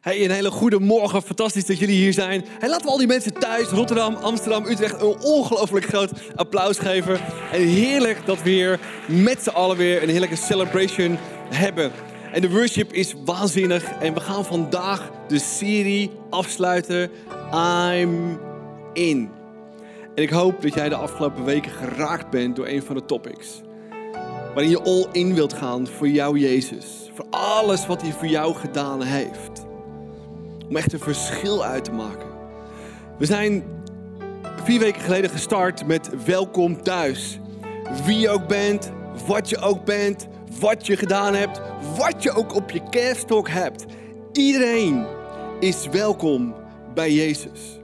Hey, een hele goede morgen. Fantastisch dat jullie hier zijn. Hey, laten we al die mensen thuis, Rotterdam, Amsterdam, Utrecht, een ongelooflijk groot applaus geven. En heerlijk dat we weer met z'n allen weer een heerlijke celebration hebben. En de worship is waanzinnig. En we gaan vandaag de serie afsluiten. I'm in. En ik hoop dat jij de afgelopen weken geraakt bent door een van de topics. Waarin je all in wilt gaan voor jouw Jezus. Voor alles wat hij voor jou gedaan heeft. Om echt een verschil uit te maken. We zijn vier weken geleden gestart met Welkom thuis. Wie je ook bent, wat je ook bent, wat je gedaan hebt, wat je ook op je kerststok hebt. Iedereen is welkom bij Jezus.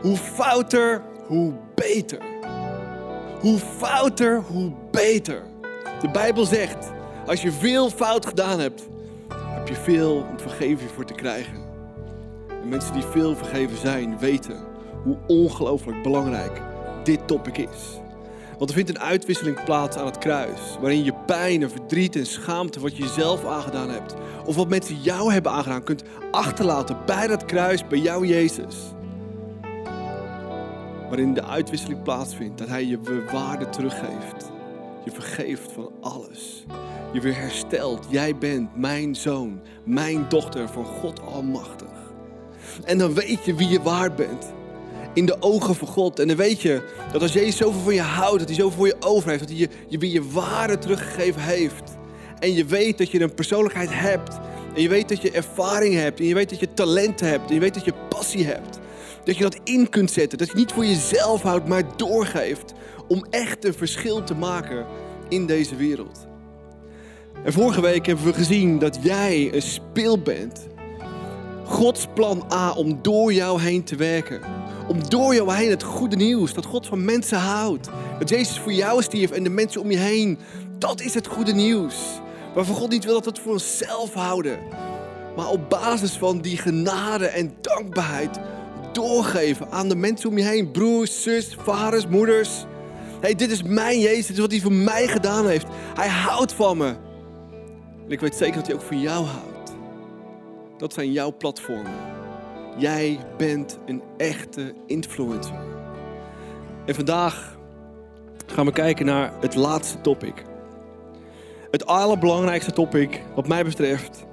Hoe fouter, hoe beter. Hoe fouter, hoe beter. De Bijbel zegt, als je veel fout gedaan hebt, heb je veel om vergeving voor te krijgen. En mensen die veel vergeven zijn, weten hoe ongelooflijk belangrijk dit topic is. Want er vindt een uitwisseling plaats aan het kruis. Waarin je pijn en verdriet en schaamte wat je jezelf aangedaan hebt. Of wat mensen jou hebben aangedaan kunt achterlaten bij dat kruis, bij jou Jezus. Waarin de uitwisseling plaatsvindt. Dat Hij je waarde teruggeeft. Je vergeeft van alles. Je weer herstelt. Jij bent mijn zoon, mijn dochter van God Almachtig. En dan weet je wie je waard bent in de ogen van God. En dan weet je dat als Jezus zoveel van je houdt, dat hij zoveel voor je over heeft, dat hij je, je weer je waarde teruggegeven heeft. En je weet dat je een persoonlijkheid hebt. En je weet dat je ervaring hebt. En je weet dat je talenten hebt. En je weet dat je passie hebt. Dat je dat in kunt zetten. Dat je niet voor jezelf houdt, maar doorgeeft. Om echt een verschil te maken in deze wereld. En vorige week hebben we gezien dat jij een speel bent. Gods plan A om door jou heen te werken om door jou heen het goede nieuws, dat God van mensen houdt. Dat Jezus voor jou stierf en de mensen om je heen. Dat is het goede nieuws. Waarvan God niet wil dat we het voor onszelf houden. Maar op basis van die genade en dankbaarheid doorgeven aan de mensen om je heen. Broers, zus, vaders, moeders. hey, dit is mijn Jezus, dit is wat hij voor mij gedaan heeft. Hij houdt van me. En ik weet zeker dat hij ook van jou houdt. Dat zijn jouw platformen. Jij bent een echte influencer. En vandaag gaan we kijken naar het laatste topic. Het allerbelangrijkste topic, wat mij betreft,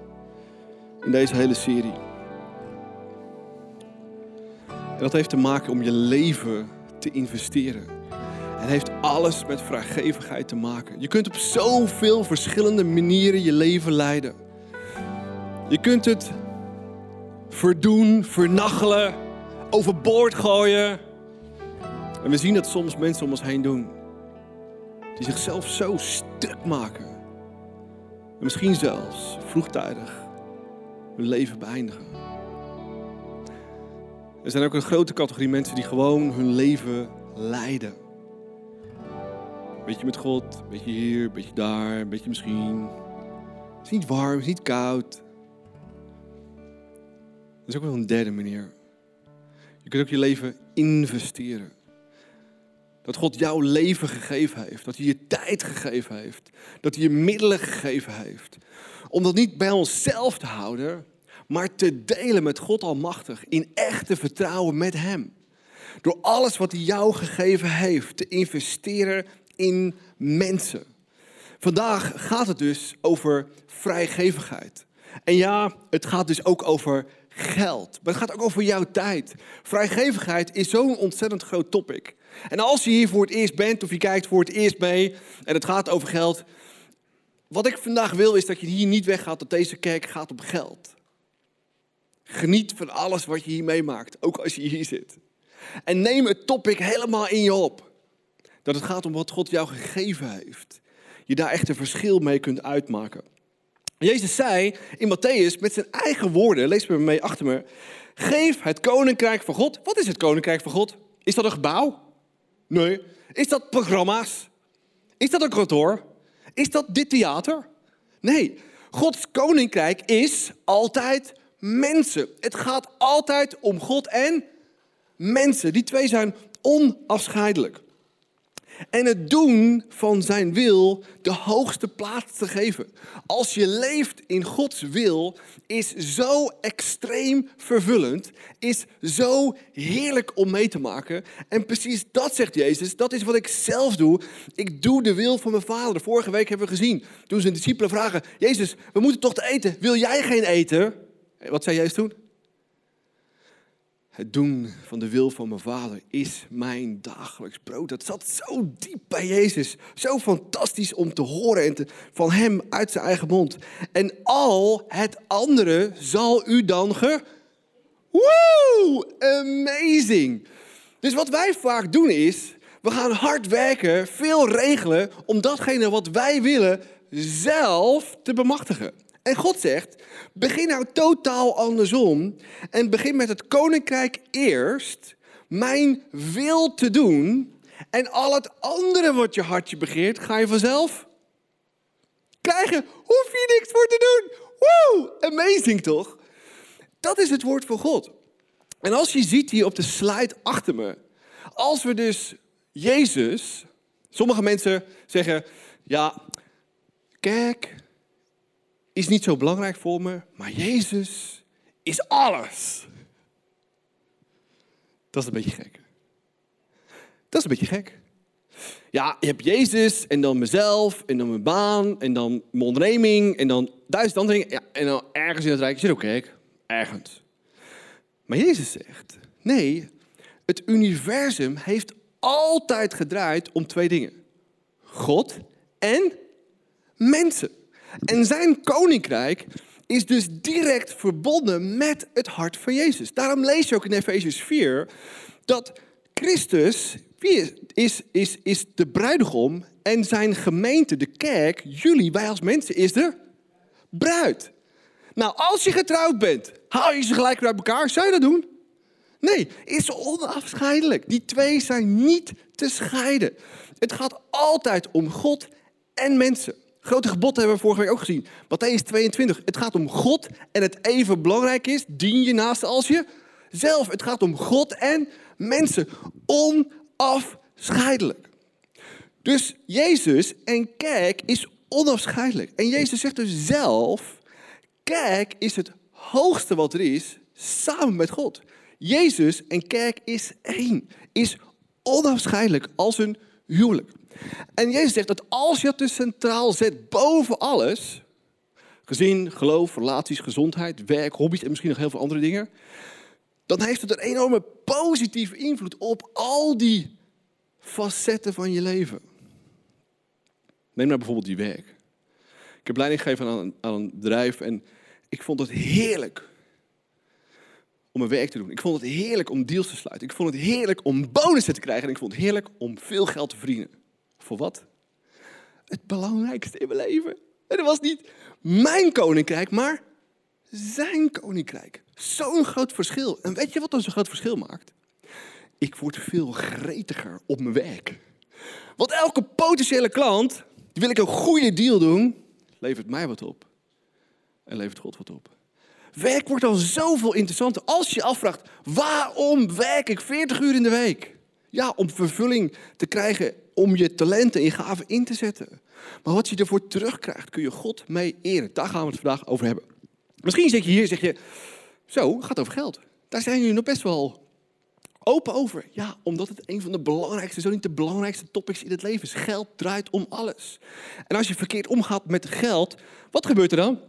in deze hele serie. Dat heeft te maken om je leven te investeren. En heeft alles met vrijgevigheid te maken. Je kunt op zoveel verschillende manieren je leven leiden. Je kunt het verdoen, vernachelen, overboord gooien. En we zien dat soms mensen om ons heen doen. Die zichzelf zo stuk maken. En misschien zelfs vroegtijdig hun leven beëindigen. Er zijn ook een grote categorie mensen die gewoon hun leven leiden. Beetje met God, beetje hier, beetje daar, beetje misschien. Het is niet warm, het is niet koud. Dat is ook wel een derde manier. Je kunt ook je leven investeren. Dat God jouw leven gegeven heeft. Dat hij je tijd gegeven heeft. Dat hij je middelen gegeven heeft. Om dat niet bij onszelf te houden, maar te delen met God Almachtig. In echte vertrouwen met Hem. Door alles wat hij jou gegeven heeft te investeren in mensen. Vandaag gaat het dus over vrijgevigheid. En ja, het gaat dus ook over geld. Maar het gaat ook over jouw tijd. Vrijgevigheid is zo'n ontzettend groot topic. En als je hier voor het eerst bent of je kijkt voor het eerst mee en het gaat over geld. Wat ik vandaag wil is dat je hier niet weggaat dat deze kerk gaat om geld. Geniet van alles wat je hier meemaakt, ook als je hier zit. En neem het topic helemaal in je op. Dat het gaat om wat God jou gegeven heeft. Je daar echt een verschil mee kunt uitmaken. Jezus zei in Matthäus met zijn eigen woorden, lees me mee achter me, geef het koninkrijk van God. Wat is het koninkrijk van God? Is dat een gebouw? Nee. Is dat programma's? Is dat een kantoor? Is dat dit theater? Nee. Gods koninkrijk is altijd mensen. Het gaat altijd om God en mensen. Die twee zijn onafscheidelijk. en het doen van zijn wil de hoogste plaats te geven. Als je leeft in Gods wil, is zo extreem vervullend, is zo heerlijk om mee te maken. En precies dat zegt Jezus, dat is wat ik zelf doe. Ik doe de wil van mijn vader. Vorige week hebben we gezien, toen zijn discipelen vragen, Jezus, we moeten toch te eten, wil jij geen eten? Wat zei Jezus toen? Het doen van de wil van mijn vader is mijn dagelijks brood. Dat zat zo diep bij Jezus. Zo fantastisch om te horen en te, van hem uit zijn eigen mond. En al het andere zal u dan ge... Woe! Amazing! Dus wat wij vaak doen is, we gaan hard werken, veel regelen om datgene wat wij willen zelf te bemachtigen. En God zegt, begin nou totaal andersom en begin met het koninkrijk eerst, mijn wil te doen en al het andere wat je hartje begeert, ga je vanzelf krijgen. Hoef je niks voor te doen. Woe, amazing toch? Dat is het woord van God. En als je ziet hier op de slide achter me, als we dus Jezus, sommige mensen zeggen, ja, kijk, is niet zo belangrijk voor me, maar Jezus is alles. Dat is een beetje gek. Dat is een beetje gek. Ja, je hebt Jezus en dan mezelf en dan mijn baan en dan mijn onderneming en dan duizend andere dingen. Ja, en dan ergens in het rijk zit ook gek. Ergens. Maar Jezus zegt, nee, het universum heeft altijd gedraaid om twee dingen. God en mensen. En zijn koninkrijk is dus direct verbonden met het hart van Jezus. Daarom lees je ook in Efesius 4 dat Christus wie is, is, is de bruidegom en zijn gemeente, de kerk, jullie, wij als mensen, is de bruid. Nou, als je getrouwd bent, haal je ze gelijk uit elkaar? Zou je dat doen? Nee, is onafscheidelijk. Die twee zijn niet te scheiden. Het gaat altijd om God en mensen. Grote gebod hebben we vorige week ook gezien. Matthäus 22. Het gaat om God en het even belangrijk is, dien je naast als je zelf. Het gaat om God en mensen. Onafscheidelijk. Dus Jezus en kerk is onafscheidelijk. En Jezus zegt dus zelf, kerk is het hoogste wat er is, samen met God. Jezus en kerk is één, is onafscheidelijk als een huwelijk. En Jezus zegt dat als je het dus centraal zet boven alles, gezin, geloof, relaties, gezondheid, werk, hobby's en misschien nog heel veel andere dingen, dan heeft het een enorme positieve invloed op al die facetten van je leven. Neem nou bijvoorbeeld die werk. Ik heb leiding gegeven aan een, aan een bedrijf en ik vond het heerlijk om mijn werk te doen. Ik vond het heerlijk om deals te sluiten. Ik vond het heerlijk om bonussen te krijgen. En ik vond het heerlijk om veel geld te verdienen. Voor wat? Het belangrijkste in mijn leven. En dat was niet mijn koninkrijk, maar zijn koninkrijk. Zo'n groot verschil. En weet je wat dan zo'n groot verschil maakt? Ik word veel gretiger op mijn werk. Want elke potentiële klant, die wil ik een goede deal doen, levert mij wat op. En levert God wat op. Werk wordt al zoveel interessanter als je afvraagt: waarom werk ik 40 uur in de week? Ja, om vervulling te krijgen, om je talenten en je gaven in te zetten. Maar wat je ervoor terugkrijgt, kun je God mee eren. Daar gaan we het vandaag over hebben. Misschien zit je hier en zeg je: Zo, gaat over geld. Daar zijn jullie nog best wel open over. Ja, omdat het een van de belangrijkste, zo niet de belangrijkste topics in het leven is. Geld draait om alles. En als je verkeerd omgaat met geld, wat gebeurt er dan?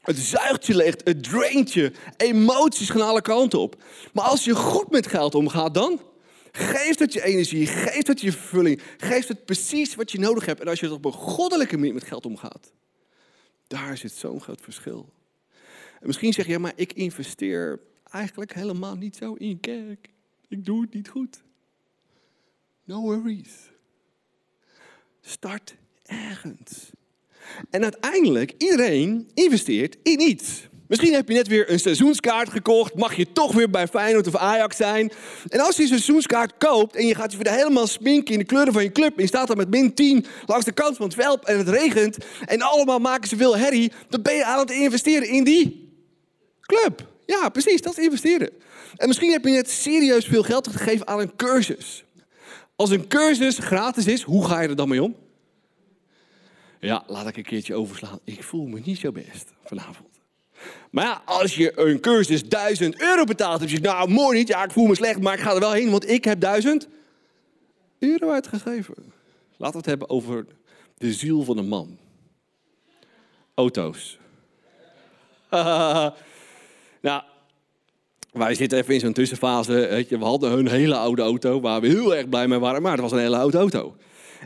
Het zuigt je leeg, het draint je. Emoties gaan alle kanten op. Maar als je goed met geld omgaat, dan geeft het je energie, geeft het je vervulling, geeft het precies wat je nodig hebt. En als je op een goddelijke manier met geld omgaat, daar zit zo'n groot verschil. En misschien zeg je, ja, maar ik investeer eigenlijk helemaal niet zo in kerk. Ik doe het niet goed. No worries. Start ergens. En uiteindelijk, iedereen investeert in iets. Misschien heb je net weer een seizoenskaart gekocht. Mag je toch weer bij Feyenoord of Ajax zijn. En als je een seizoenskaart koopt en je gaat je weer helemaal sminken in de kleuren van je club. En je staat dan met min 10 langs de kant van het veld en het regent. En allemaal maken ze veel herrie. Dan ben je aan het investeren in die club. Ja, precies, dat is investeren. En misschien heb je net serieus veel geld gegeven aan een cursus Als een cursus gratis is, hoe ga je er dan mee om? Ja, laat ik een keertje overslaan. Ik voel me niet zo best vanavond. Maar ja, als je een cursus 1000 euro betaalt, zeg je, nou mooi niet, ja ik voel me slecht, maar ik ga er wel heen, want ik heb 1000 euro uitgegeven. Laten we het hebben over de ziel van een man. Auto's. nou, wij zitten even in zo'n tussenfase. Weet je, we hadden een hele oude auto waar we heel erg blij mee waren, maar het was een hele oude auto.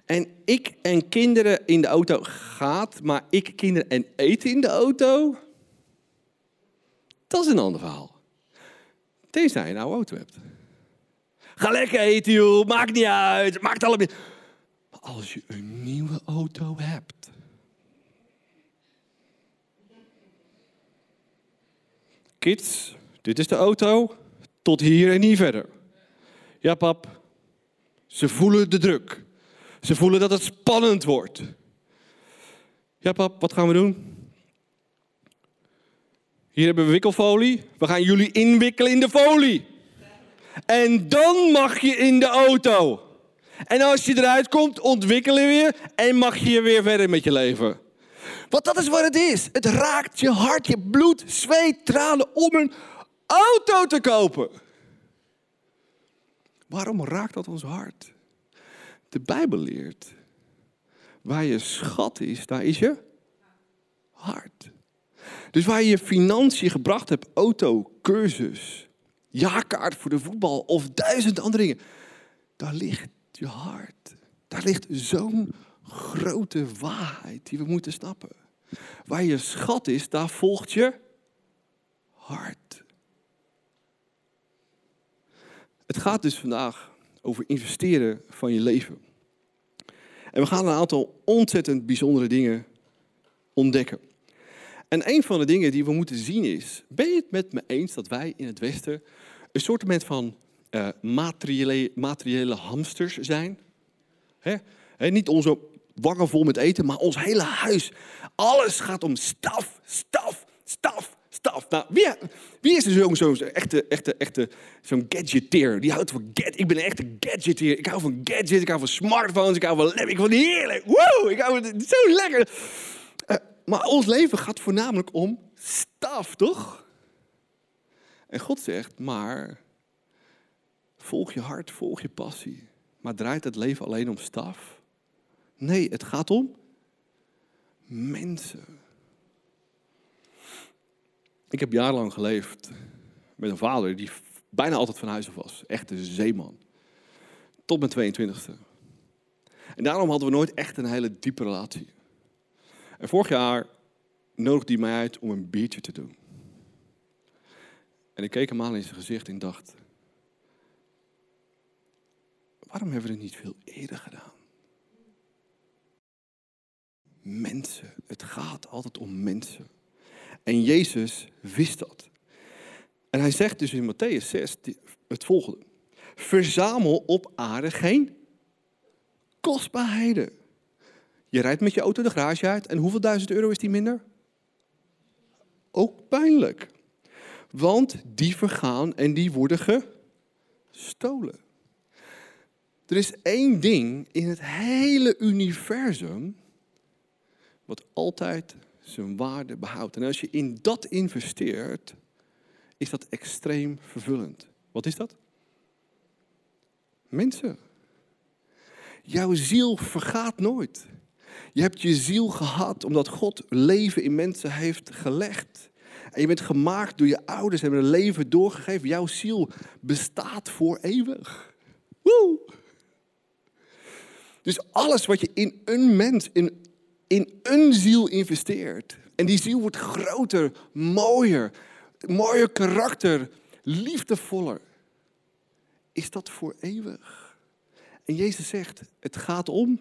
En ik en kinderen in de auto gaat, maar ik, kinderen en eten in de auto, dat is een ander verhaal. Tenzij je een oude auto hebt. Ga lekker eten, joh. Maakt niet uit. Maakt allemaal. Maar als je een nieuwe auto hebt. Kids, dit is de auto. Tot hier en niet verder. Ja, pap. Ze voelen de druk. Ze voelen dat het spannend wordt. Ja, pap, wat gaan we doen? Hier hebben we wikkelfolie. We gaan jullie inwikkelen in de folie. En dan mag je in de auto. En als je eruit komt, ontwikkel je weer en mag je weer verder met je leven. Want dat is wat het is. Het raakt je hart, je bloed, zweet, tranen om een auto te kopen. Waarom raakt dat ons hart? De Bijbel leert, waar je schat is, daar is je hart. Dus waar je je financiën gebracht hebt, auto, cursus, jaarkaart voor de voetbal of duizend andere dingen, daar ligt je hart. Daar ligt zo'n grote waarheid die we moeten snappen. Waar je schat is, daar volgt je hart. Het gaat dus vandaag over investeren van je leven. En we gaan een aantal ontzettend bijzondere dingen ontdekken. En een van de dingen die we moeten zien is, ben je het met me eens dat wij in het Westen een soort van uh, materiële, materiële hamsters zijn? He? niet onze wangen vol met eten, maar ons hele huis. Alles gaat om staf, staf, staf, staf. Nou, wie, wie is er zo'n zo, echte, echte, echte, zo'n gadgeteer? Die houdt van gadget. Ik ben een echte gadgeteer. Ik hou van gadgets, ik hou van smartphones, ik hou van laptops. Ik het heerlijk. Wow, ik hou van zo lekker. Maar ons leven gaat voornamelijk om staf, toch? En God zegt, maar volg je hart, volg je passie. Maar draait het leven alleen om staf? Nee, het gaat om mensen. Ik heb jarenlang geleefd met een vader die bijna altijd van huis af was. Echt een zeeman. Tot mijn 22e. En daarom hadden we nooit echt een hele diepe relatie. En vorig jaar nodigde hij mij uit om een biertje te doen. En ik keek hem aan in zijn gezicht en dacht: waarom hebben we het niet veel eerder gedaan? Mensen. Het gaat altijd om mensen. En Jezus wist dat. En hij zegt dus in Matthäus 6 het volgende: Verzamel op aarde geen kostbaarheden je rijdt met je auto de garage uit en hoeveel duizend euro is die minder? Ook pijnlijk. Want die vergaan en die worden gestolen. Er is één ding in het hele universum wat altijd zijn waarde behoudt. En als je in dat investeert, is dat extreem vervullend. Wat is dat? Mensen. Jouw ziel vergaat nooit. Je hebt je ziel gehad omdat God leven in mensen heeft gelegd. En je bent gemaakt door je ouders, hebben een leven doorgegeven. Jouw ziel bestaat voor eeuwig. Woe! Dus alles wat je in een mens, in, in een ziel investeert. En die ziel wordt groter, mooier, mooier karakter, liefdevoller. Is dat voor eeuwig? En Jezus zegt, het gaat om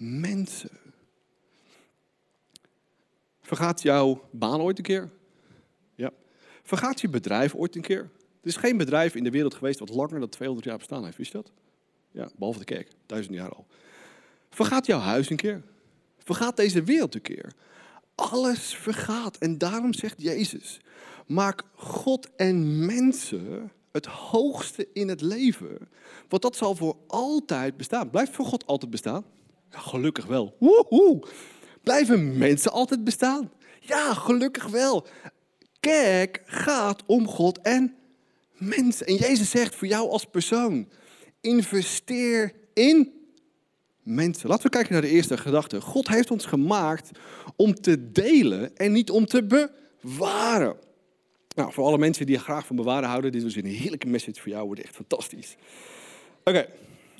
mensen. Vergaat jouw baan ooit een keer? Ja. Vergaat je bedrijf ooit een keer? Er is geen bedrijf in de wereld geweest wat langer dan 200 jaar bestaan heeft. Wist je dat? Ja, behalve de kerk. Duizend jaar al. Vergaat jouw huis een keer? Vergaat deze wereld een keer? Alles vergaat. En daarom zegt Jezus: maak God en mensen het hoogste in het leven. Want dat zal voor altijd bestaan. Blijft voor God altijd bestaan? Ja, gelukkig wel. Woehoe. Blijven mensen altijd bestaan? Ja, gelukkig wel. Kerk gaat om God en mensen. En Jezus zegt voor jou als persoon: investeer in mensen. Laten we kijken naar de eerste gedachte. God heeft ons gemaakt om te delen en niet om te bewaren. Nou, voor alle mensen die graag van bewaren houden, dit was een heerlijke message voor jou, wordt echt fantastisch. Oké,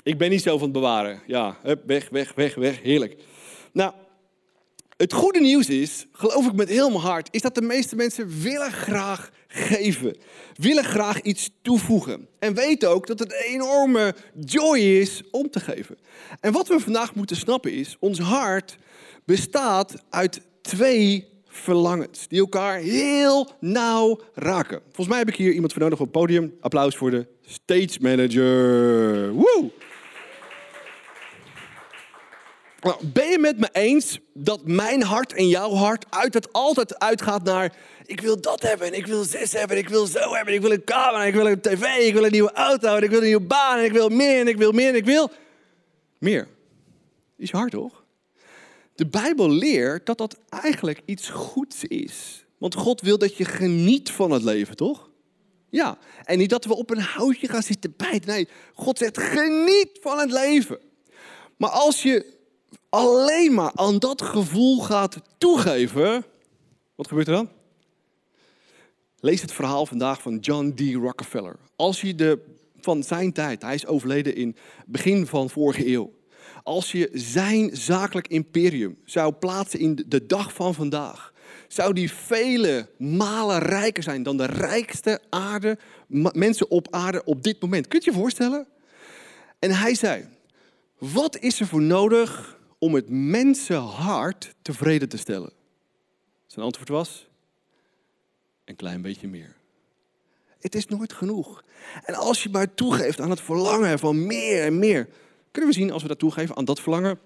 ik ben niet zo van het bewaren. Ja, hup, weg, weg, weg, weg, heerlijk. Nou, het goede nieuws is, geloof ik met heel mijn hart, is dat de meeste mensen willen graag geven. Willen graag iets toevoegen. En weten ook dat het een enorme joy is om te geven. En wat we vandaag moeten snappen is, ons hart bestaat uit twee verlangens. Die elkaar heel nauw raken. Volgens mij heb ik hier iemand voor nodig op het podium. Applaus voor de stage manager. Woe! Nou, ben je met me eens dat mijn hart en jouw hart uit altijd uitgaat naar... ik wil dat hebben, en ik wil zes hebben, en ik wil zo hebben, ik wil een kamer, ik wil een tv, ik wil een nieuwe auto, en ik wil een nieuwe baan, en ik wil meer, en ik wil meer, en ik wil meer. Is je hart toch? De Bijbel leert dat dat eigenlijk iets goeds is. Want God wil dat je geniet van het leven, toch? Ja, en niet dat we op een houtje gaan zitten bijten. Nee, God zegt geniet van het leven. Maar als je alleen maar aan dat gevoel gaat toegeven, wat gebeurt er dan? Lees het verhaal vandaag van John D. Rockefeller. Als je de, van zijn tijd, hij is overleden in begin van vorige eeuw. Als je zijn zakelijk imperium zou plaatsen in de dag van vandaag, zou die vele malen rijker zijn dan de rijkste aarde, mensen op aarde op dit moment. Kunt je je voorstellen? En hij zei, wat is er voor nodig om het mensenhart tevreden te stellen? Zijn antwoord was, een klein beetje meer. Het is nooit genoeg. En als je maar toegeeft aan het verlangen van meer en meer, kunnen we zien als we dat toegeven aan dat verlangen.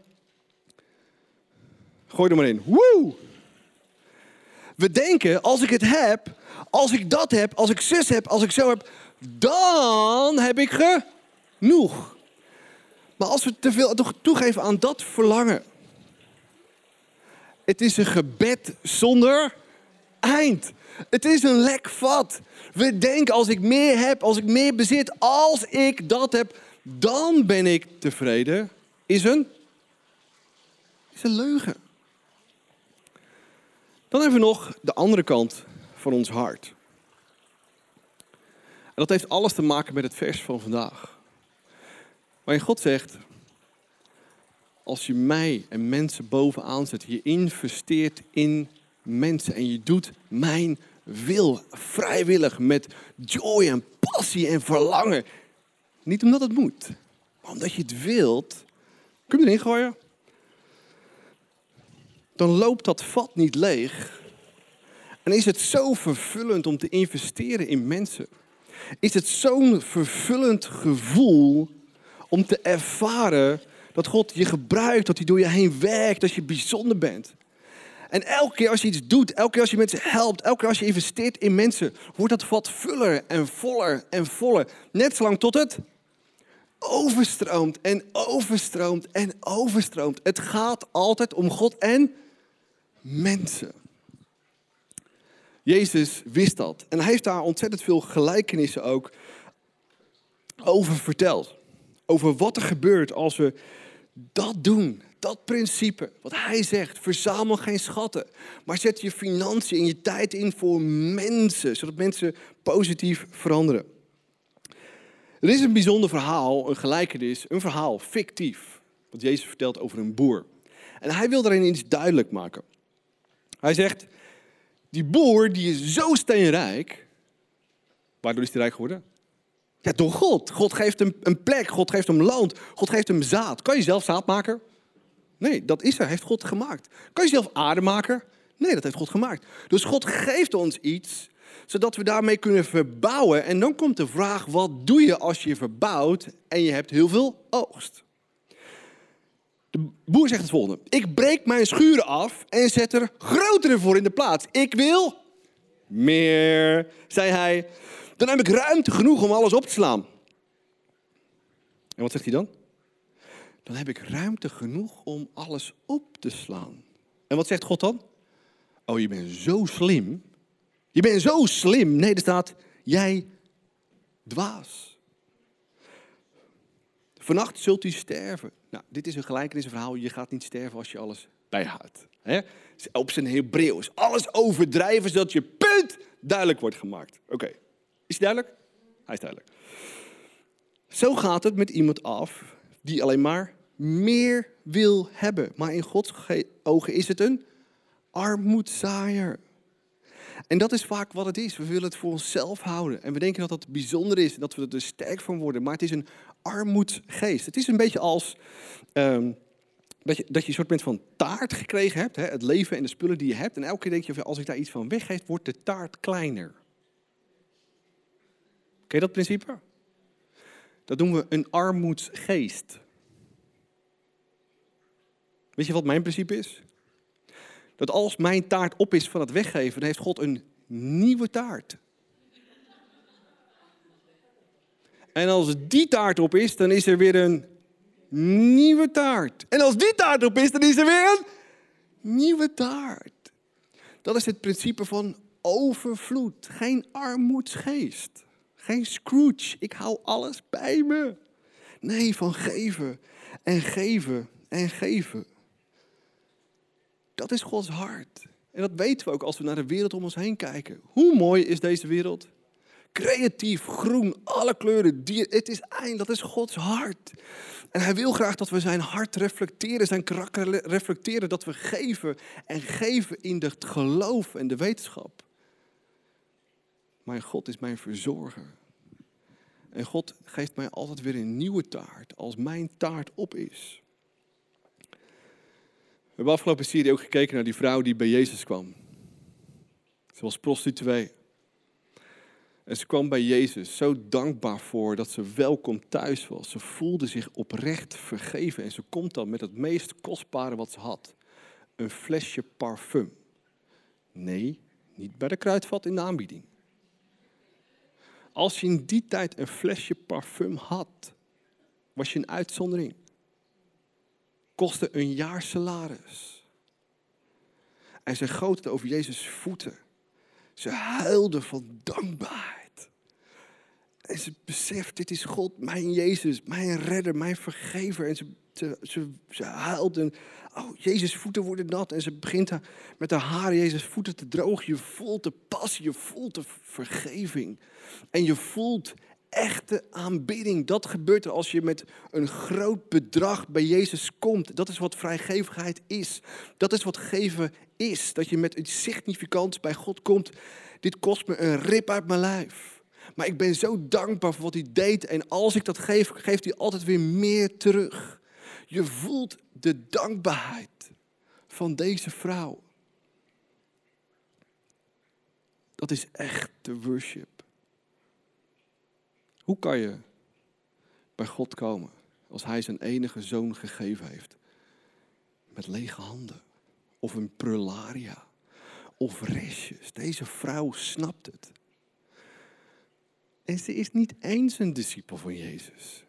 Gooi er maar in. Woe! We denken, als ik het heb, als ik dat heb, als ik zus heb, als ik zo heb, dan heb ik genoeg. Maar als we te veel toegeven aan dat verlangen. Het is een gebed zonder eind. Het is een lek vat. We denken als ik meer heb, als ik meer bezit, als ik dat heb, dan ben ik tevreden. Is een, is een leugen. Dan hebben we nog de andere kant van ons hart. En dat heeft alles te maken met het vers van vandaag. Waarin God zegt, als je mij en mensen bovenaan zet, je investeert in mensen en je doet mijn wil vrijwillig met joy en passie en verlangen. Niet omdat het moet, maar omdat je het wilt. Kun je erin gooien? Dan loopt dat vat niet leeg. En is het zo vervullend om te investeren in mensen? Is het zo'n vervullend gevoel om te ervaren dat God je gebruikt, dat hij door je heen werkt, dat je bijzonder bent. En elke keer als je iets doet, elke keer als je mensen helpt, elke keer als je investeert in mensen, wordt dat vat vuller en voller en voller. Net zolang tot het overstroomt en overstroomt en overstroomt. Het gaat altijd om God en mensen. Jezus wist dat. En hij heeft daar ontzettend veel gelijkenissen ook over verteld over wat er gebeurt als we dat doen. Dat principe, wat hij zegt, verzamel geen schatten, maar zet je financiën en je tijd in voor mensen, zodat mensen positief veranderen. Er is een bijzonder verhaal, een gelijkenis, een verhaal, fictief, wat Jezus vertelt over een boer. En hij wil daarin iets duidelijk maken. Hij zegt, die boer die is zo steenrijk, waardoor is hij rijk geworden? Ja, door God. God geeft hem een plek, God geeft hem land, God geeft hem zaad. Kan je zelf zaad maken? Nee, dat is er, heeft God gemaakt. Kan je zelf aarde maken? Nee, dat heeft God gemaakt. Dus God geeft ons iets, zodat we daarmee kunnen verbouwen. En dan komt de vraag, wat doe je als je verbouwt en je hebt heel veel oogst? De boer zegt het volgende. Ik breek mijn schuren af en zet er grotere voor in de plaats. Ik wil meer, zei hij. Dan heb ik ruimte genoeg om alles op te slaan. En wat zegt hij dan? Dan heb ik ruimte genoeg om alles op te slaan. En wat zegt God dan? Oh, je bent zo slim. Je bent zo slim. Nee, er staat, jij dwaas. Vannacht zult u sterven. Nou, dit is een gelijkenisverhaal. Je gaat niet sterven als je alles bijhoudt. Op zijn Hebreeuws. Alles overdrijven zodat je punt duidelijk wordt gemaakt. Oké, is het duidelijk? Hij is duidelijk. Zo gaat het met iemand af die alleen maar meer wil hebben. Maar in Gods ogen is het een armoedzaaier. En dat is vaak wat het is. We willen het voor onszelf houden. En we denken dat dat bijzonder is en dat we er sterk van worden. Maar het is een armoedgeest. Het is een beetje als ehm, dat, je, dat je een soort van taart gekregen hebt. Hè? Het leven en de spullen die je hebt. En elke keer denk je, als ik daar iets van weggeef, wordt de taart kleiner. Ken dat principe? Dat doen we een armoedsgeest. Weet je wat mijn principe is? Dat als mijn taart op is van het weggeven, dan heeft God een nieuwe taart. En als die taart op is, dan is er weer een nieuwe taart. En als die taart op is, dan is er weer een nieuwe taart. Dat is het principe van overvloed. Geen armoedsgeest. Geen Scrooge. Ik hou alles bij me. Nee, van geven en geven en geven. Dat is Gods hart. En dat weten we ook als we naar de wereld om ons heen kijken. Hoe mooi is deze wereld? Creatief, groen, alle kleuren, dier. Het is eind, dat is Gods hart. En hij wil graag dat we zijn hart reflecteren, zijn karakter reflecteren. Dat we geven en geven in het geloof en de wetenschap. Mijn God is mijn verzorger. En God geeft mij altijd weer een nieuwe taart als mijn taart op is. We hebben afgelopen serie ook gekeken naar die vrouw die bij Jezus kwam. Ze was prostituee. En ze kwam bij Jezus zo dankbaar voor dat ze welkom thuis was. Ze voelde zich oprecht vergeven en ze komt dan met het meest kostbare wat ze had. Een flesje parfum. Nee, niet bij de kruidvat in de aanbieding. Als je in die tijd een flesje parfum had, was je een uitzondering kostte een jaar salaris. En ze goot het over Jezus' voeten. Ze huilde van dankbaarheid. En ze beseft, dit is God, mijn Jezus, mijn redder, mijn vergever. En ze, ze, ze, huilt en, oh, Jezus' voeten worden nat. En ze begint met haar haren Jezus' voeten te drogen. Je voelt de passie, je voelt de vergeving. En je voelt echte aanbidding. Dat gebeurt er als je met een groot bedrag bij Jezus komt. Dat is wat vrijgevigheid is. Dat is wat geven is. Dat je met iets significants bij God komt. Dit kost me een rip uit mijn lijf. Maar ik ben zo dankbaar voor wat hij deed. En als ik dat geef, geeft hij altijd weer meer terug. Je voelt de dankbaarheid van deze vrouw. Dat is echt de worship. Hoe kan je bij God komen als Hij zijn enige zoon gegeven heeft? Met lege handen. Of een prularia. Of restjes. Deze vrouw snapt het. En ze is niet eens een discipel van Jezus.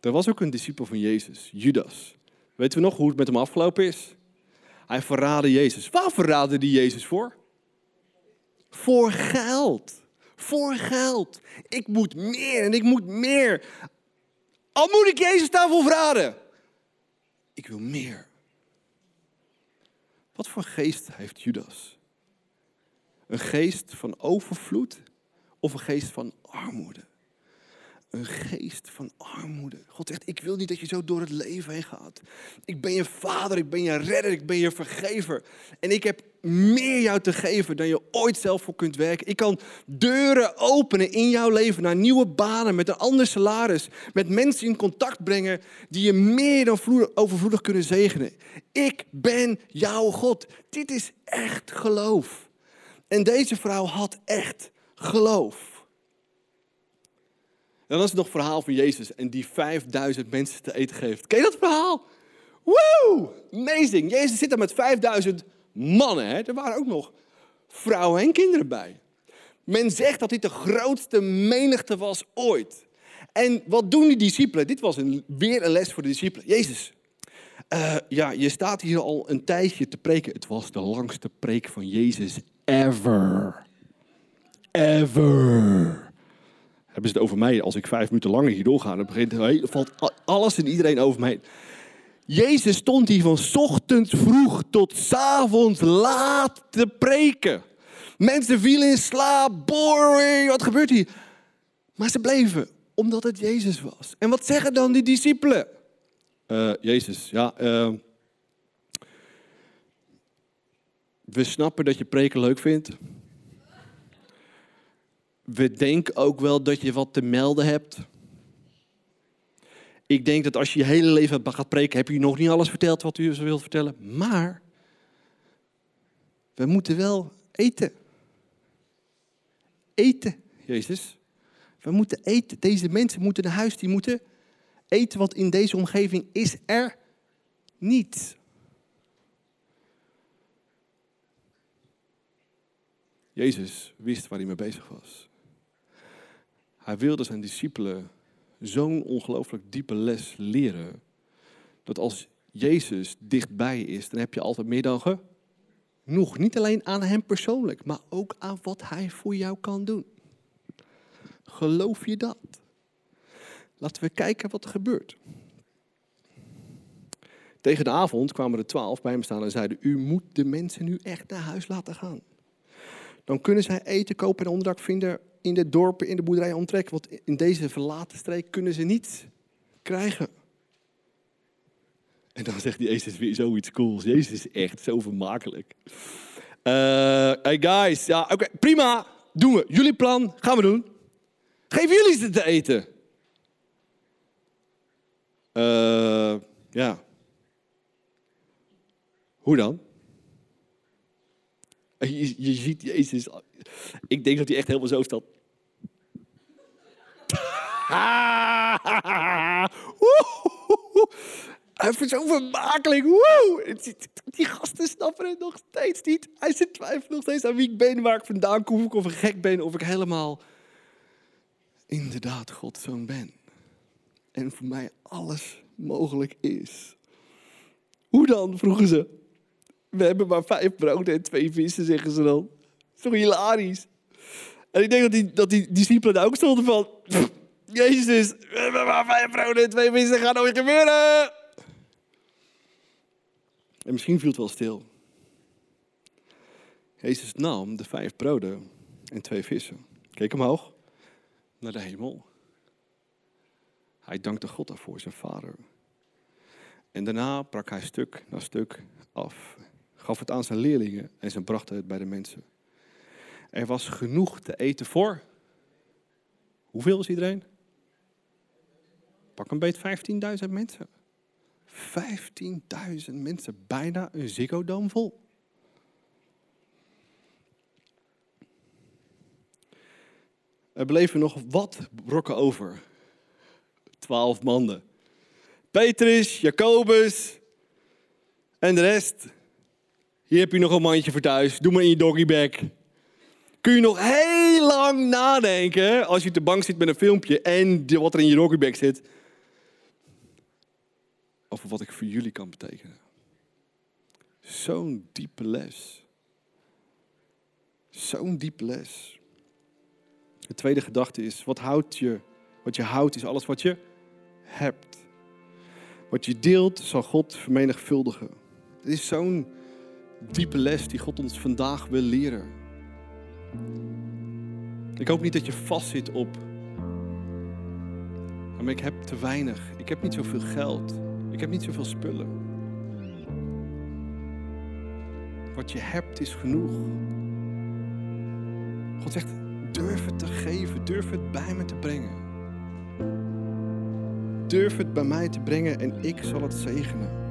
Er was ook een discipel van Jezus, Judas. Weten we nog hoe het met hem afgelopen is? Hij verraadde Jezus. Waar verraadde hij Jezus voor? Voor geld voor geld. Ik moet meer en ik moet meer. Al moet ik Jezus daarvoor verraden. Ik wil meer. Wat voor geest heeft Judas? Een geest van overvloed of een geest van armoede? een geest van armoede. God zegt, ik wil niet dat je zo door het leven heen gaat. Ik ben je vader, ik ben je redder, ik ben je vergever. En ik heb meer jou te geven dan je ooit zelf voor kunt werken. Ik kan deuren openen in jouw leven naar nieuwe banen met een ander salaris. Met mensen in contact brengen die je meer dan overvloedig kunnen zegenen. Ik ben jouw God. Dit is echt geloof. En deze vrouw had echt geloof. En dan is het nog het verhaal van Jezus en die 5000 mensen te eten geeft. Ken je dat verhaal? Woo! Amazing. Jezus zit daar met 5000 mannen. Hè? Er waren ook nog vrouwen en kinderen bij. Men zegt dat dit de grootste menigte was ooit. En wat doen die discipelen? Dit was weer een les voor de discipelen. Jezus, uh, ja, je staat hier al een tijdje te preken. Het was de langste preek van Jezus ever. Ever. Hebben ze het over mij? Als ik vijf minuten langer hier doorga, dan begint, valt alles en iedereen over mij. Jezus stond hier van ochtends vroeg tot avonds laat te preken. Mensen vielen in slaap, boring, wat gebeurt hier? Maar ze bleven, omdat het Jezus was. En wat zeggen dan die discipelen? Uh, Jezus, ja. Uh, we snappen dat je preken leuk vindt. We denken ook wel dat je wat te melden hebt. Ik denk dat als je je hele leven gaat preken, heb je nog niet alles verteld wat u wilt vertellen. Maar we moeten wel eten. Eten, Jezus. We moeten eten. Deze mensen moeten naar huis, die moeten eten, wat in deze omgeving is er niet. Jezus wist waar hij mee bezig was. Hij wilde zijn discipelen zo'n ongelooflijk diepe les leren. Dat als Jezus dichtbij is, dan heb je altijd meer dan genoeg. Niet alleen aan hem persoonlijk, maar ook aan wat hij voor jou kan doen. Geloof je dat? Laten we kijken wat er gebeurt. Tegen de avond kwamen er twaalf bij hem staan en zeiden: U moet de mensen nu echt naar huis laten gaan. Dan kunnen zij eten kopen en onderdak vinden in de dorpen, in de boerderijen omtrek. Want in deze verlaten streek kunnen ze niets krijgen. En dan zegt Jezus weer zoiets cools. Jezus is echt zo vermakelijk. Uh, hey guys, ja, oké, prima. Doen we. Jullie plan, gaan we doen. Geef jullie ze te eten. Uh, ja. Hoe dan? Je, ziet Jezus. Ik denk dat hij echt helemaal zo staat. Hij vindt zo vermakelijk. Die gasten snappen het nog steeds niet. Hij zit twijfelen nog steeds aan wie ik ben, waar ik vandaan kom, of ik een gek ben, of ik helemaal inderdaad Gods zoon ben. En voor mij alles mogelijk is. Hoe dan, vroegen ze. We hebben maar vijf broden en twee vissen, zeggen ze dan. Toch hilarisch? En ik denk dat die, dat die daar ook stonden van... Jezus, we hebben maar vijf broden en twee vissen, gaat nooit gebeuren! En misschien viel het wel stil. Jezus nam de vijf broden en twee vissen. Keek omhoog naar de hemel. Hij dankte God daarvoor, zijn vader. En daarna brak hij stuk na stuk af. Gaf het aan zijn leerlingen en ze brachten het bij de mensen. Er was genoeg te eten voor. Hoeveel is iedereen? Pak een beet 15.000 mensen. 15.000 mensen, bijna een ziggo vol. Er bleven nog wat brokken over. Twaalf mannen. Petrus, Jacobus en de rest. Hier heb je nog een mandje voor thuis. Doe maar in je doggybag. Kun je nog heel lang nadenken als je op de bank zit met een filmpje en wat er in je doggybag zit. Over wat ik voor jullie kan betekenen. Zo'n diepe les. Zo'n diepe les. De tweede gedachte is, wat houdt je? Wat je houdt is alles wat je hebt. Wat je deelt zal God vermenigvuldigen. Het is zo'n diepe les die God ons vandaag wil leren. Ik hoop niet dat je vastzit op. Maar ik heb te weinig. Ik heb niet zoveel geld. Ik heb niet zoveel spullen. Wat je hebt is genoeg. God zegt, durf het te geven. Durf het bij me te brengen. Durf het bij mij te brengen en ik zal het zegenen.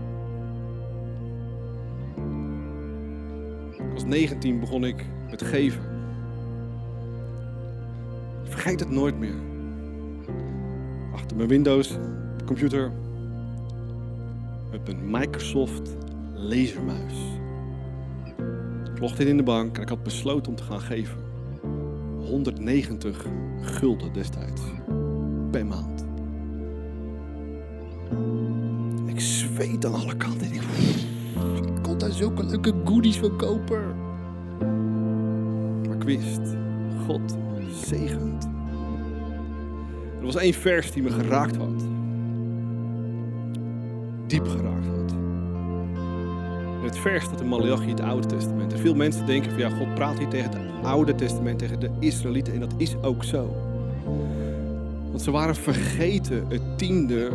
19 begon ik met geven. Vergeet het nooit meer. Achter mijn Windows computer met mijn Microsoft lasermuis. Ik in in de bank en ik had besloten om te gaan geven. 190 gulden destijds per maand. Ik zweet aan alle kanten. Ik, kon daar zulke leuke goodies van kopen. Maar ik wist, God zegent. Er was één vers die me geraakt had. Diep geraakt had. Het vers staat in Malachi, het Oude Testament. En veel mensen denken van ja, God praat hier tegen het Oude Testament, tegen de Israëlieten. En dat is ook zo. Want ze waren vergeten het tiende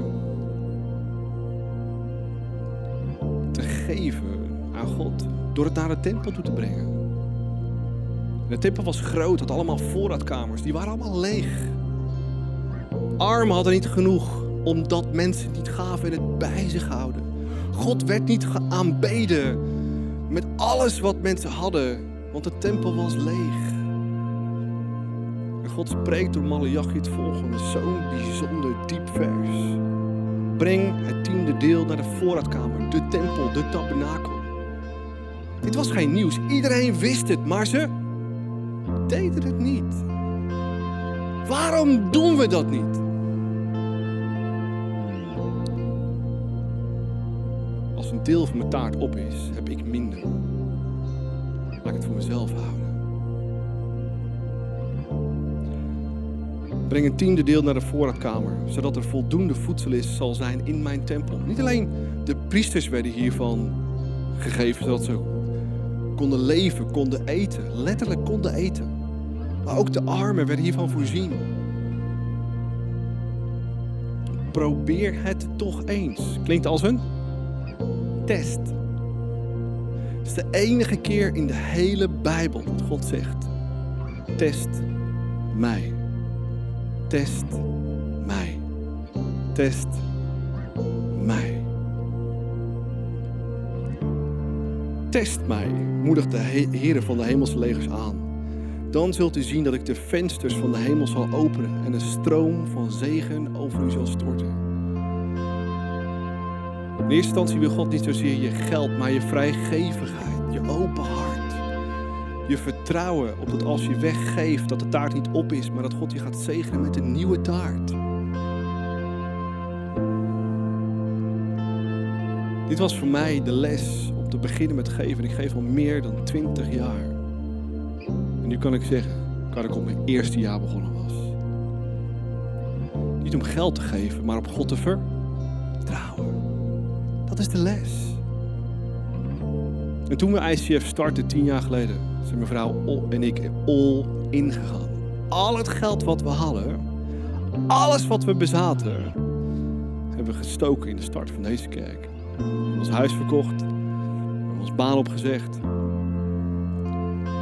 aan God. Door het naar de tempel toe te brengen. de tempel was groot, had allemaal voorraadkamers. Die waren allemaal leeg. Armen hadden niet genoeg, omdat mensen niet gaven en het bij zich houden. God werd niet aanbeden met alles wat mensen hadden, want de tempel was leeg. En God spreekt door Malachi het volgende, zo'n bijzonder diep vers. Breng het tiende deel naar de voorraadkamer, de tempel, de tabernakel. Dit was geen nieuws, iedereen wist het, maar ze deden het niet. Waarom doen we dat niet? Als een deel van mijn taart op is, heb ik minder. Laat ik het voor mezelf houden. Breng een tiende deel naar de voorraadkamer, zodat er voldoende voedsel is, zal zijn in mijn tempel. Niet alleen de priesters werden hiervan gegeven, zodat ze konden leven, konden eten, letterlijk konden eten. Maar ook de armen werden hiervan voorzien. Probeer het toch eens. Klinkt als een test. Het is de enige keer in de hele Bijbel dat God zegt: Test mij. Test mij. Test mij. Test mij, moedigt de Heer van de hemelse legers aan. Dan zult u zien dat ik de vensters van de hemel zal openen en een stroom van zegen over u zal storten. In eerste instantie wil God niet zozeer je geld, maar je vrijgevigheid, je open hart. Je vertrouwen op dat als je weggeeft, dat de taart niet op is, maar dat God je gaat zegenen met een nieuwe taart. Dit was voor mij de les om te beginnen met geven. Ik geef al meer dan 20 jaar. En nu kan ik zeggen, kan ik op mijn eerste jaar begonnen was. Niet om geld te geven, maar op God te vertrouwen. Dat is de les. En toen we ICF startten, tien jaar geleden, zijn mijn vrouw en ik all ingegaan. Al het geld wat we hadden, alles wat we bezaten, hebben we gestoken in de start van deze kerk. Ons huis verkocht, we hebben ons baan opgezegd.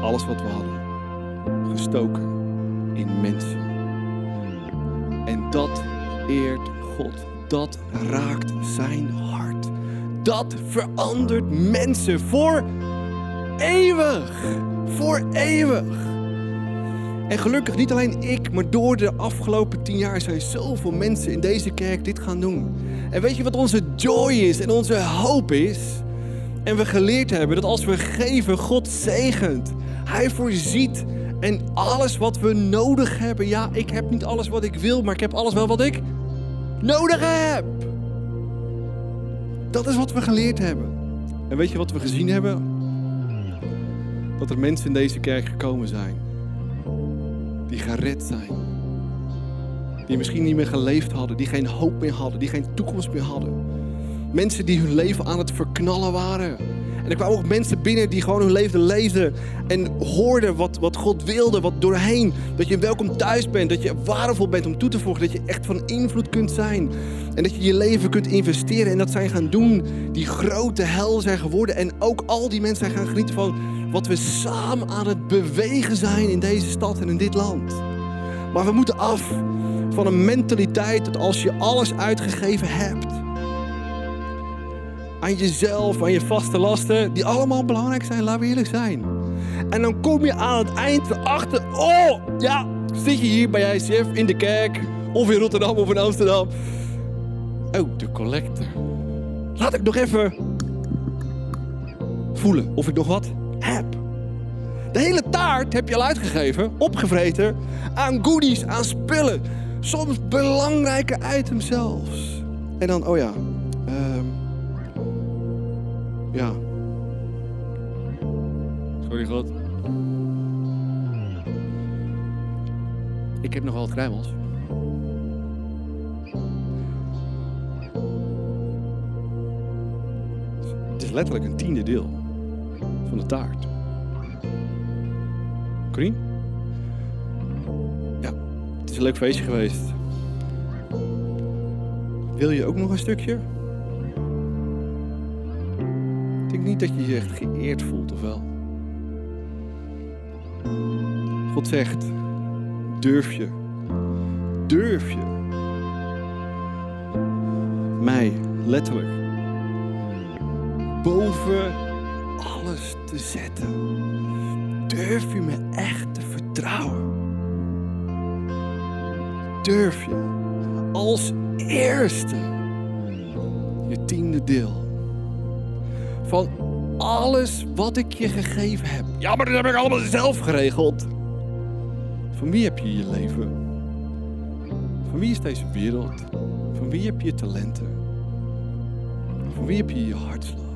Alles wat we hadden, gestoken in mensen. En dat eert God. Dat raakt zijn hart. Dat verandert mensen voor eeuwig. Voor eeuwig. En gelukkig niet alleen ik, maar door de afgelopen tien jaar zijn zoveel mensen in deze kerk dit gaan doen. En weet je wat onze joy is en onze hoop is? En we geleerd hebben dat als we geven, God zegent. Hij voorziet. En alles wat we nodig hebben. Ja, ik heb niet alles wat ik wil, maar ik heb alles wel wat ik nodig heb. Dat is wat we geleerd hebben. En weet je wat we gezien hebben? Dat er mensen in deze kerk gekomen zijn. Die gered zijn. Die misschien niet meer geleefd hadden. Die geen hoop meer hadden. Die geen toekomst meer hadden. Mensen die hun leven aan het verknallen waren. En er kwamen ook mensen binnen die gewoon hun leven leefden. En hoorden wat, wat God wilde, wat doorheen. Dat je welkom thuis bent, dat je waardevol bent om toe te voegen. Dat je echt van invloed kunt zijn. En dat je je leven kunt investeren. En dat zijn gaan doen die grote hel zijn geworden. En ook al die mensen zijn gaan genieten van wat we samen aan het bewegen zijn in deze stad en in dit land. Maar we moeten af van een mentaliteit dat als je alles uitgegeven hebt aan jezelf, aan je vaste lasten, die allemaal belangrijk zijn, laten we eerlijk zijn. En dan kom je aan het eind erachter, oh ja, zit je hier bij ICF in de kerk, of in Rotterdam of in Amsterdam. Oh, de collector. Laat ik nog even voelen of ik nog wat heb. De hele taart heb je al uitgegeven, opgevreten, aan goodies, aan spullen. Soms belangrijke items zelfs. En dan, oh ja, ehm, ja. Sorry God. Ik heb nog wel wat kruimels. Het is letterlijk een tiende deel van de taart. Corien? Ja, het is een leuk feestje geweest. Wil je ook nog een stukje? Ik denk niet dat je je echt geëerd voelt, of wel? God zegt, durf je, durf je mij letterlijk boven alles te zetten? Durf je me echt te vertrouwen? Durf je als eerste je tiende deel van alles wat ik je gegeven heb? Ja, maar dat heb ik allemaal zelf geregeld. Van wie heb je je leven? Van wie is deze wereld? Van wie heb je je talenten? Van wie heb je je hartslag?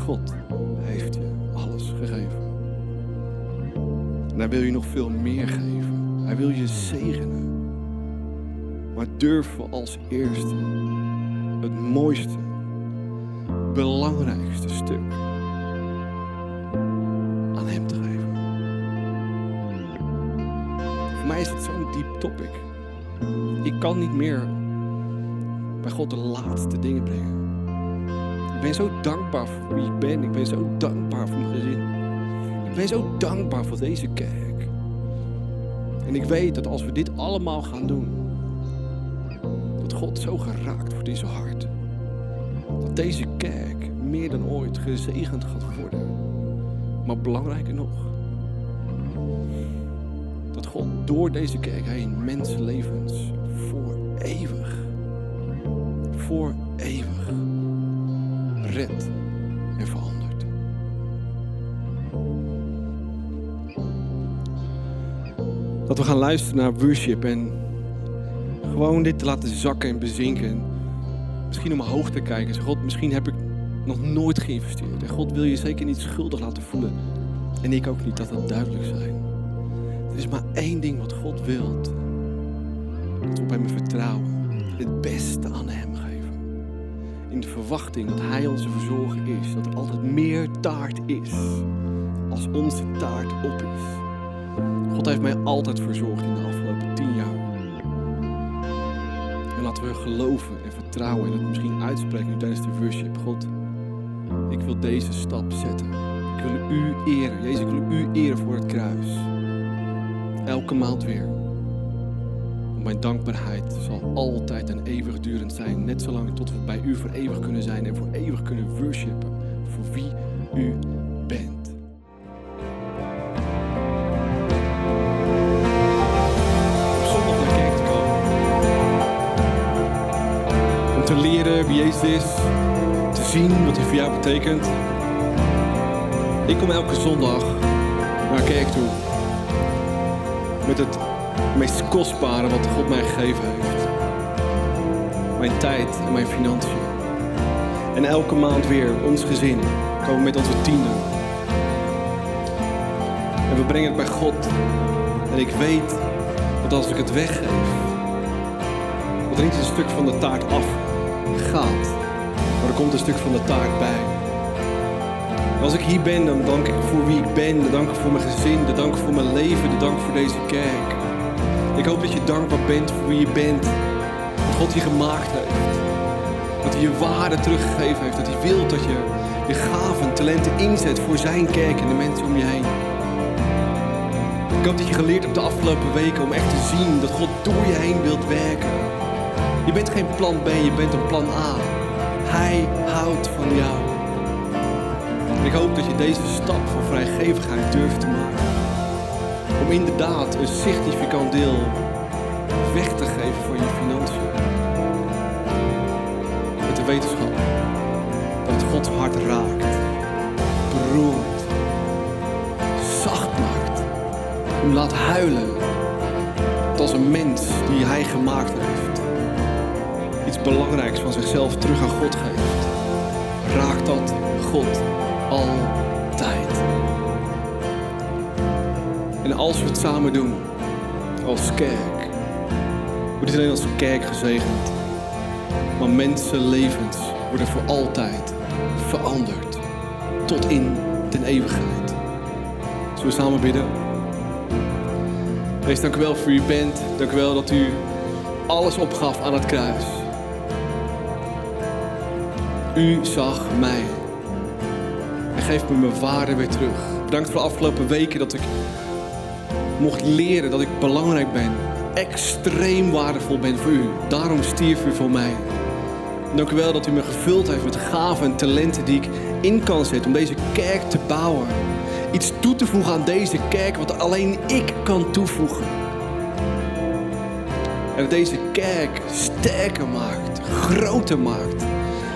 God heeft je alles gegeven. En hij wil je nog veel meer geven. Hij wil je zegenen. Maar durf als eerste het mooiste, belangrijkste stuk aan hem te geven. Voor mij is het zo'n diep topic. Ik kan niet meer bij God de laatste dingen brengen. Ik ben zo dankbaar voor wie ik ben. Ik ben zo dankbaar voor mijn gezin. Ik ben zo dankbaar voor deze kerk. En ik weet dat als we dit allemaal gaan doen, dat God zo geraakt wordt in zijn hart. Dat deze kerk meer dan ooit gezegend gaat worden. Maar belangrijker nog, dat God door deze kerk heen mensenlevens voor eeuwig, voor eeuwig redt en verandert. Dat we gaan luisteren naar worship en gewoon dit te laten zakken en bezinken. Misschien omhoog te kijken. God, misschien heb ik nog nooit geïnvesteerd. En God wil je zeker niet schuldig laten voelen. En ik ook niet, dat dat duidelijk zijn. Er is maar één ding wat God wilt. Dat we op hem vertrouwen. Het beste aan hem geven. In de verwachting dat hij onze verzorger is. Dat er altijd meer taart is. Als onze taart op is. God heeft mij altijd verzorgd in de afgelopen tien jaar. En laten we geloven en vertrouwen en het misschien uitspreken tijdens de worship. God, ik wil deze stap zetten. Ik wil u eren. Jezus, ik wil u eren voor het kruis. Elke maand weer. Mijn dankbaarheid zal altijd en eeuwigdurend zijn. Net zolang tot we bij u voor eeuwig kunnen zijn en voor eeuwig kunnen worshipen. Voor wie u bent. Op zondag naar kerk te komen. Om te leren wie Jezus is. Te zien wat hij voor jou betekent. Ik kom elke zondag naar kerk toe. Met het meest kostbare wat God mij gegeven heeft. Mijn tijd en mijn financiën. En elke maand weer, ons gezin, komen met onze tiende. En we brengen het bij God. En ik weet dat als ik het weggeef, dat er niet een stuk van de taart af gaat. Maar er komt een stuk van de taart bij. En als ik hier ben, dan dank ik voor wie ik ben. Dan dank ik voor mijn gezin. Dan dank ik voor mijn leven. Dan dank ik voor deze kerk. Ik hoop dat je dankbaar bent voor wie je bent. Dat God je gemaakt heeft. Dat hij je waarde teruggegeven heeft. Dat hij wil dat je je gaven, talenten inzet voor zijn kerk en de mensen om je heen. Ik hoop dat je geleerd hebt de afgelopen weken om echt te zien dat God door je heen wilt werken. Je bent geen plan B, je bent een plan A. Hij houdt van jou. Ik hoop dat je deze stap van vrijgevigheid durft te maken. Om inderdaad een significant deel weg te geven van je financiën. Met de wetenschap dat Gods hart raakt, beroert. hem laat huilen. Als een mens die hij gemaakt heeft. Iets belangrijks van zichzelf terug aan God geeft. Raakt dat God altijd. En als we het samen doen, als kerk, wordt niet alleen als kerk gezegend, maar mensenlevens worden voor altijd veranderd. Tot in den eeuwigheid. Zullen we samen bidden? Wees, dank u wel voor u bent. Dank u wel dat u alles opgaf aan het kruis. U zag mij. En geeft me mijn waarde weer terug. Bedankt voor de afgelopen weken dat ik mocht leren dat ik belangrijk ben. Extreem waardevol ben voor u. Daarom stierf u voor mij. Dank u wel dat u me gevuld heeft met gaven en talenten die ik in kan zetten om deze kerk te bouwen. Iets toe te voegen aan deze kerk wat alleen ik kan toevoegen. En dat deze kerk sterker maakt, groter maakt.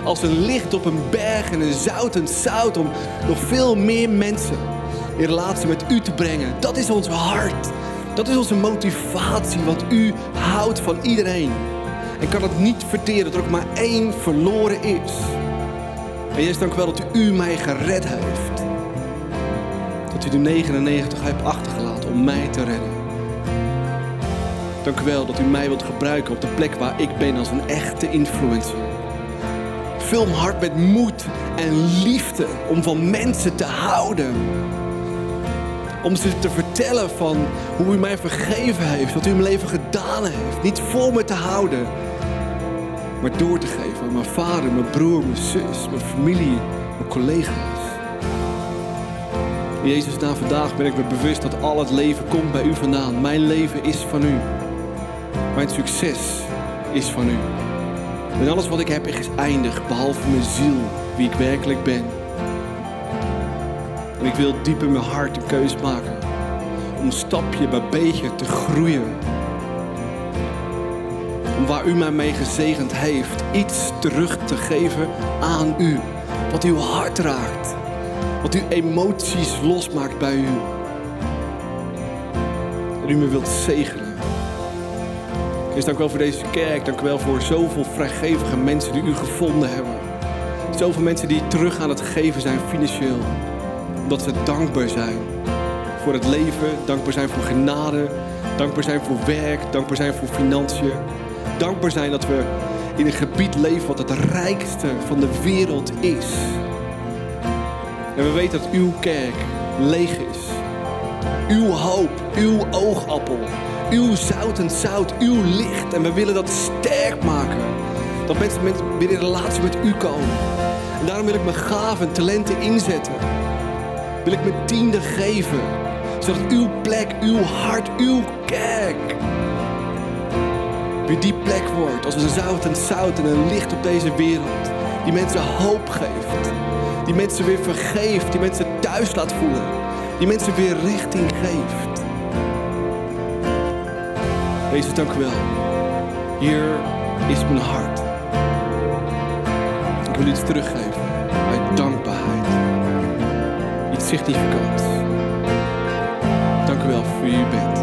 Als een licht op een berg en een zoutend zout om nog veel meer mensen in relatie met u te brengen. Dat is ons hart. Dat is onze motivatie, wat u houdt van iedereen. En kan het niet verteren dat er ook maar één verloren is. En Jezus, dank u wel dat u mij gered heeft. Dat u de 99 hebt achtergelaten om mij te redden. Dank u wel dat u mij wilt gebruiken op de plek waar ik ben als een echte influencer. Vul mijn hart met moed en liefde om van mensen te houden. Om ze te vertellen van hoe u mij vergeven heeft, wat u in mijn leven gedaan heeft. Niet voor me te houden, maar door te geven aan mijn vader, mijn broer, mijn zus, mijn familie, mijn collega's. Jezus, na vandaag ben ik me bewust dat al het leven komt bij u vandaan. Mijn leven is van u. Mijn succes is van u. En alles wat ik heb is eindig, behalve mijn ziel, wie ik werkelijk ben. En ik wil diep in mijn hart een keus maken om stapje bij beetje te groeien. Om waar u mij mee gezegend heeft, iets terug te geven aan u. Wat uw hart raakt. Wat uw emoties losmaakt bij u. En u me wilt zegenen. Dus dank u wel voor deze kerk. Dank u wel voor zoveel vrijgevige mensen die u gevonden hebben. Zoveel mensen die terug aan het geven zijn financieel. Omdat ze dankbaar zijn voor het leven. Dankbaar zijn voor genade. Dankbaar zijn voor werk. Dankbaar zijn voor financiën. Dankbaar zijn dat we in een gebied leven wat het rijkste van de wereld is. En we weten dat uw kerk leeg is. Uw hoop, uw oogappel, uw zout en zout, uw licht. En we willen dat sterk maken. Dat mensen weer in relatie met u komen. En daarom wil ik mijn gaven en talenten inzetten. Wil ik mijn tiende geven. Zodat uw plek, uw hart, uw kerk weer die plek wordt als een zout en zout en een licht op deze wereld. Die mensen hoop geeft. Die mensen weer vergeeft. Die mensen thuis laat voelen. Die mensen weer richting geeft. Jezus, dank u wel. Hier is mijn hart. Ik wil iets teruggeven Iets significants. Dank u wel voor wie u bent.